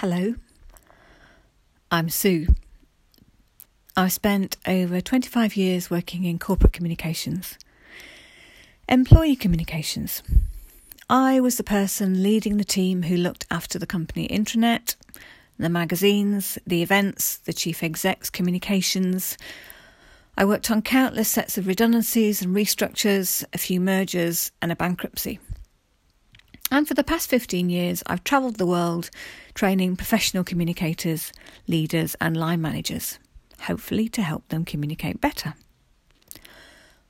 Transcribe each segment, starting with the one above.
Hello, I'm Sue. I've spent over 25 years working in corporate communications, employee communications. I was the person leading the team who looked after the company intranet, the magazines, the events, the chief exec's communications. I worked on countless sets of redundancies and restructures, a few mergers, and a bankruptcy. And for the past 15 years, I've travelled the world training professional communicators, leaders, and line managers, hopefully to help them communicate better.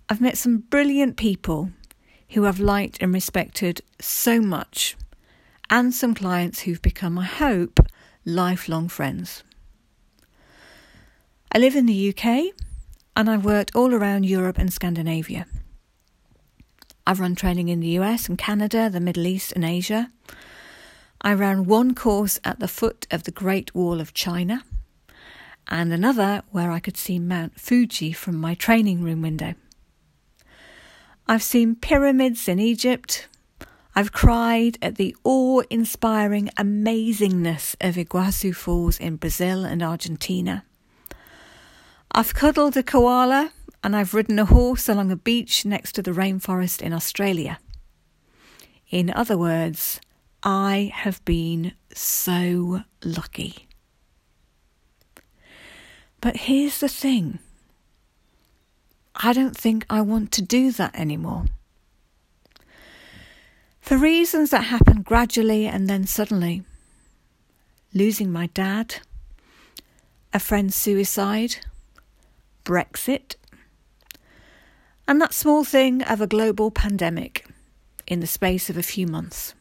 I've met some brilliant people who I've liked and respected so much, and some clients who've become, I hope, lifelong friends. I live in the UK and I've worked all around Europe and Scandinavia. I've run training in the US and Canada, the Middle East, and Asia. I ran one course at the foot of the Great Wall of China and another where I could see Mount Fuji from my training room window. I've seen pyramids in Egypt. I've cried at the awe inspiring amazingness of Iguazu Falls in Brazil and Argentina. I've cuddled a koala and I've ridden a horse along a beach next to the rainforest in Australia. In other words, I have been so lucky. But here's the thing I don't think I want to do that anymore. For reasons that happened gradually and then suddenly losing my dad, a friend's suicide, Brexit, and that small thing of a global pandemic in the space of a few months.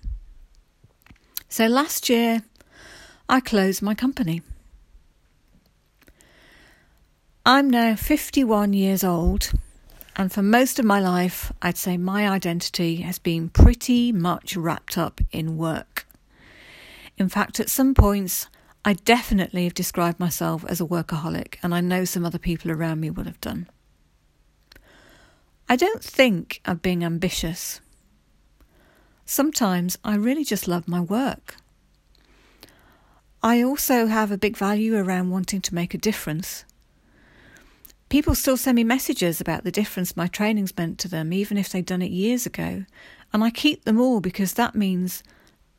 So last year, I closed my company. I'm now 51 years old, and for most of my life, I'd say my identity has been pretty much wrapped up in work. In fact, at some points, I definitely have described myself as a workaholic, and I know some other people around me would have done. I don't think I'm being ambitious. Sometimes I really just love my work. I also have a big value around wanting to make a difference. People still send me messages about the difference my training's meant to them, even if they'd done it years ago, and I keep them all because that means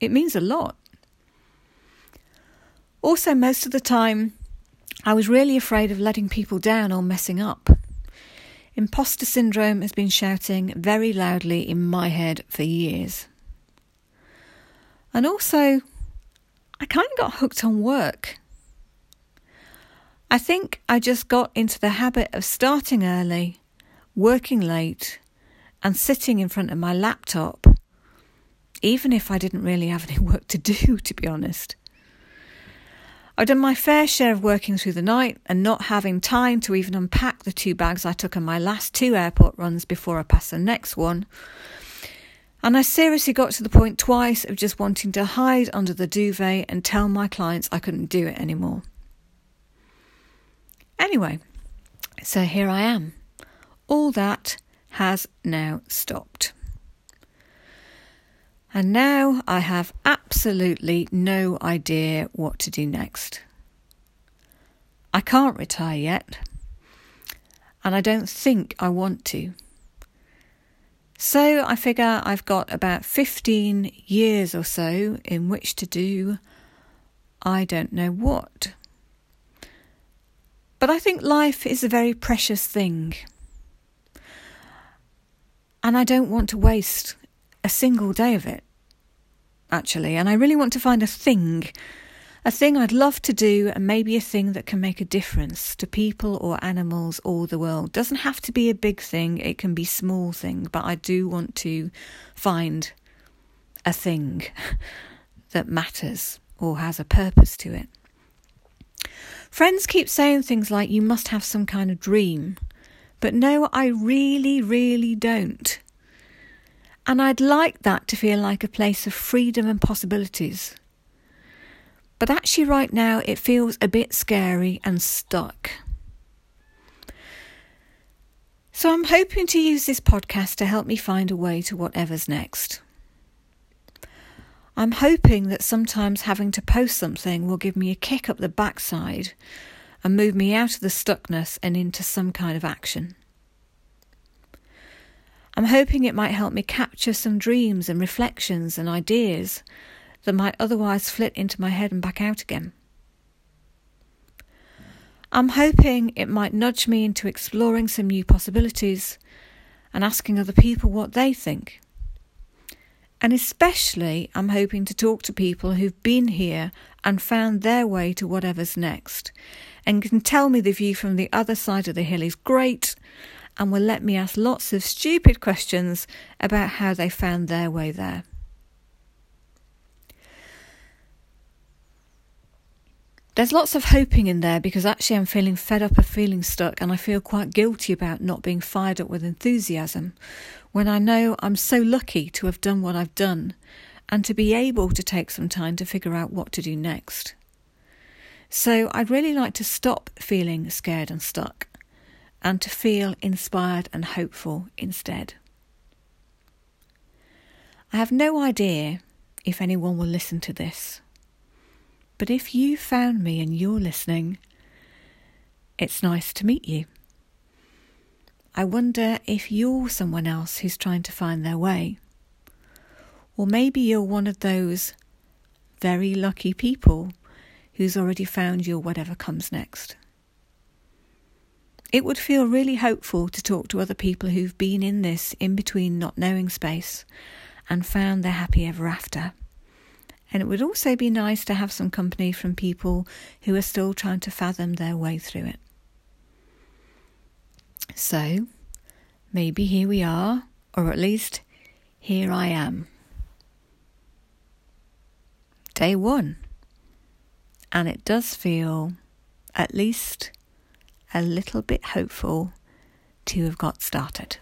it means a lot. Also, most of the time, I was really afraid of letting people down or messing up. Imposter syndrome has been shouting very loudly in my head for years. And also, I kind of got hooked on work. I think I just got into the habit of starting early, working late, and sitting in front of my laptop, even if I didn't really have any work to do, to be honest. I've done my fair share of working through the night and not having time to even unpack the two bags I took on my last two airport runs before I passed the next one. And I seriously got to the point twice of just wanting to hide under the duvet and tell my clients I couldn't do it anymore. Anyway, so here I am. All that has now stopped. And now I have absolutely no idea what to do next. I can't retire yet, and I don't think I want to. So I figure I've got about 15 years or so in which to do I don't know what. But I think life is a very precious thing. And I don't want to waste a single day of it actually, and I really want to find a thing, a thing I'd love to do, and maybe a thing that can make a difference to people or animals or the world. Doesn't have to be a big thing; it can be small thing, but I do want to find a thing that matters or has a purpose to it. Friends keep saying things like, you must have some kind of dream. But no, I really, really don't. And I'd like that to feel like a place of freedom and possibilities. But actually, right now, it feels a bit scary and stuck. So I'm hoping to use this podcast to help me find a way to whatever's next. I'm hoping that sometimes having to post something will give me a kick up the backside and move me out of the stuckness and into some kind of action. I'm hoping it might help me capture some dreams and reflections and ideas that might otherwise flit into my head and back out again. I'm hoping it might nudge me into exploring some new possibilities and asking other people what they think. And especially, I'm hoping to talk to people who've been here and found their way to whatever's next and can tell me the view from the other side of the hill is great and will let me ask lots of stupid questions about how they found their way there. There's lots of hoping in there because actually I'm feeling fed up of feeling stuck and I feel quite guilty about not being fired up with enthusiasm when I know I'm so lucky to have done what I've done and to be able to take some time to figure out what to do next. So I'd really like to stop feeling scared and stuck and to feel inspired and hopeful instead. I have no idea if anyone will listen to this. But if you found me and you're listening, it's nice to meet you. I wonder if you're someone else who's trying to find their way. Or maybe you're one of those very lucky people who's already found your whatever comes next. It would feel really hopeful to talk to other people who've been in this in between not knowing space and found their happy ever after. And it would also be nice to have some company from people who are still trying to fathom their way through it. So, maybe here we are, or at least here I am. Day one. And it does feel, at least, a little bit hopeful to have got started.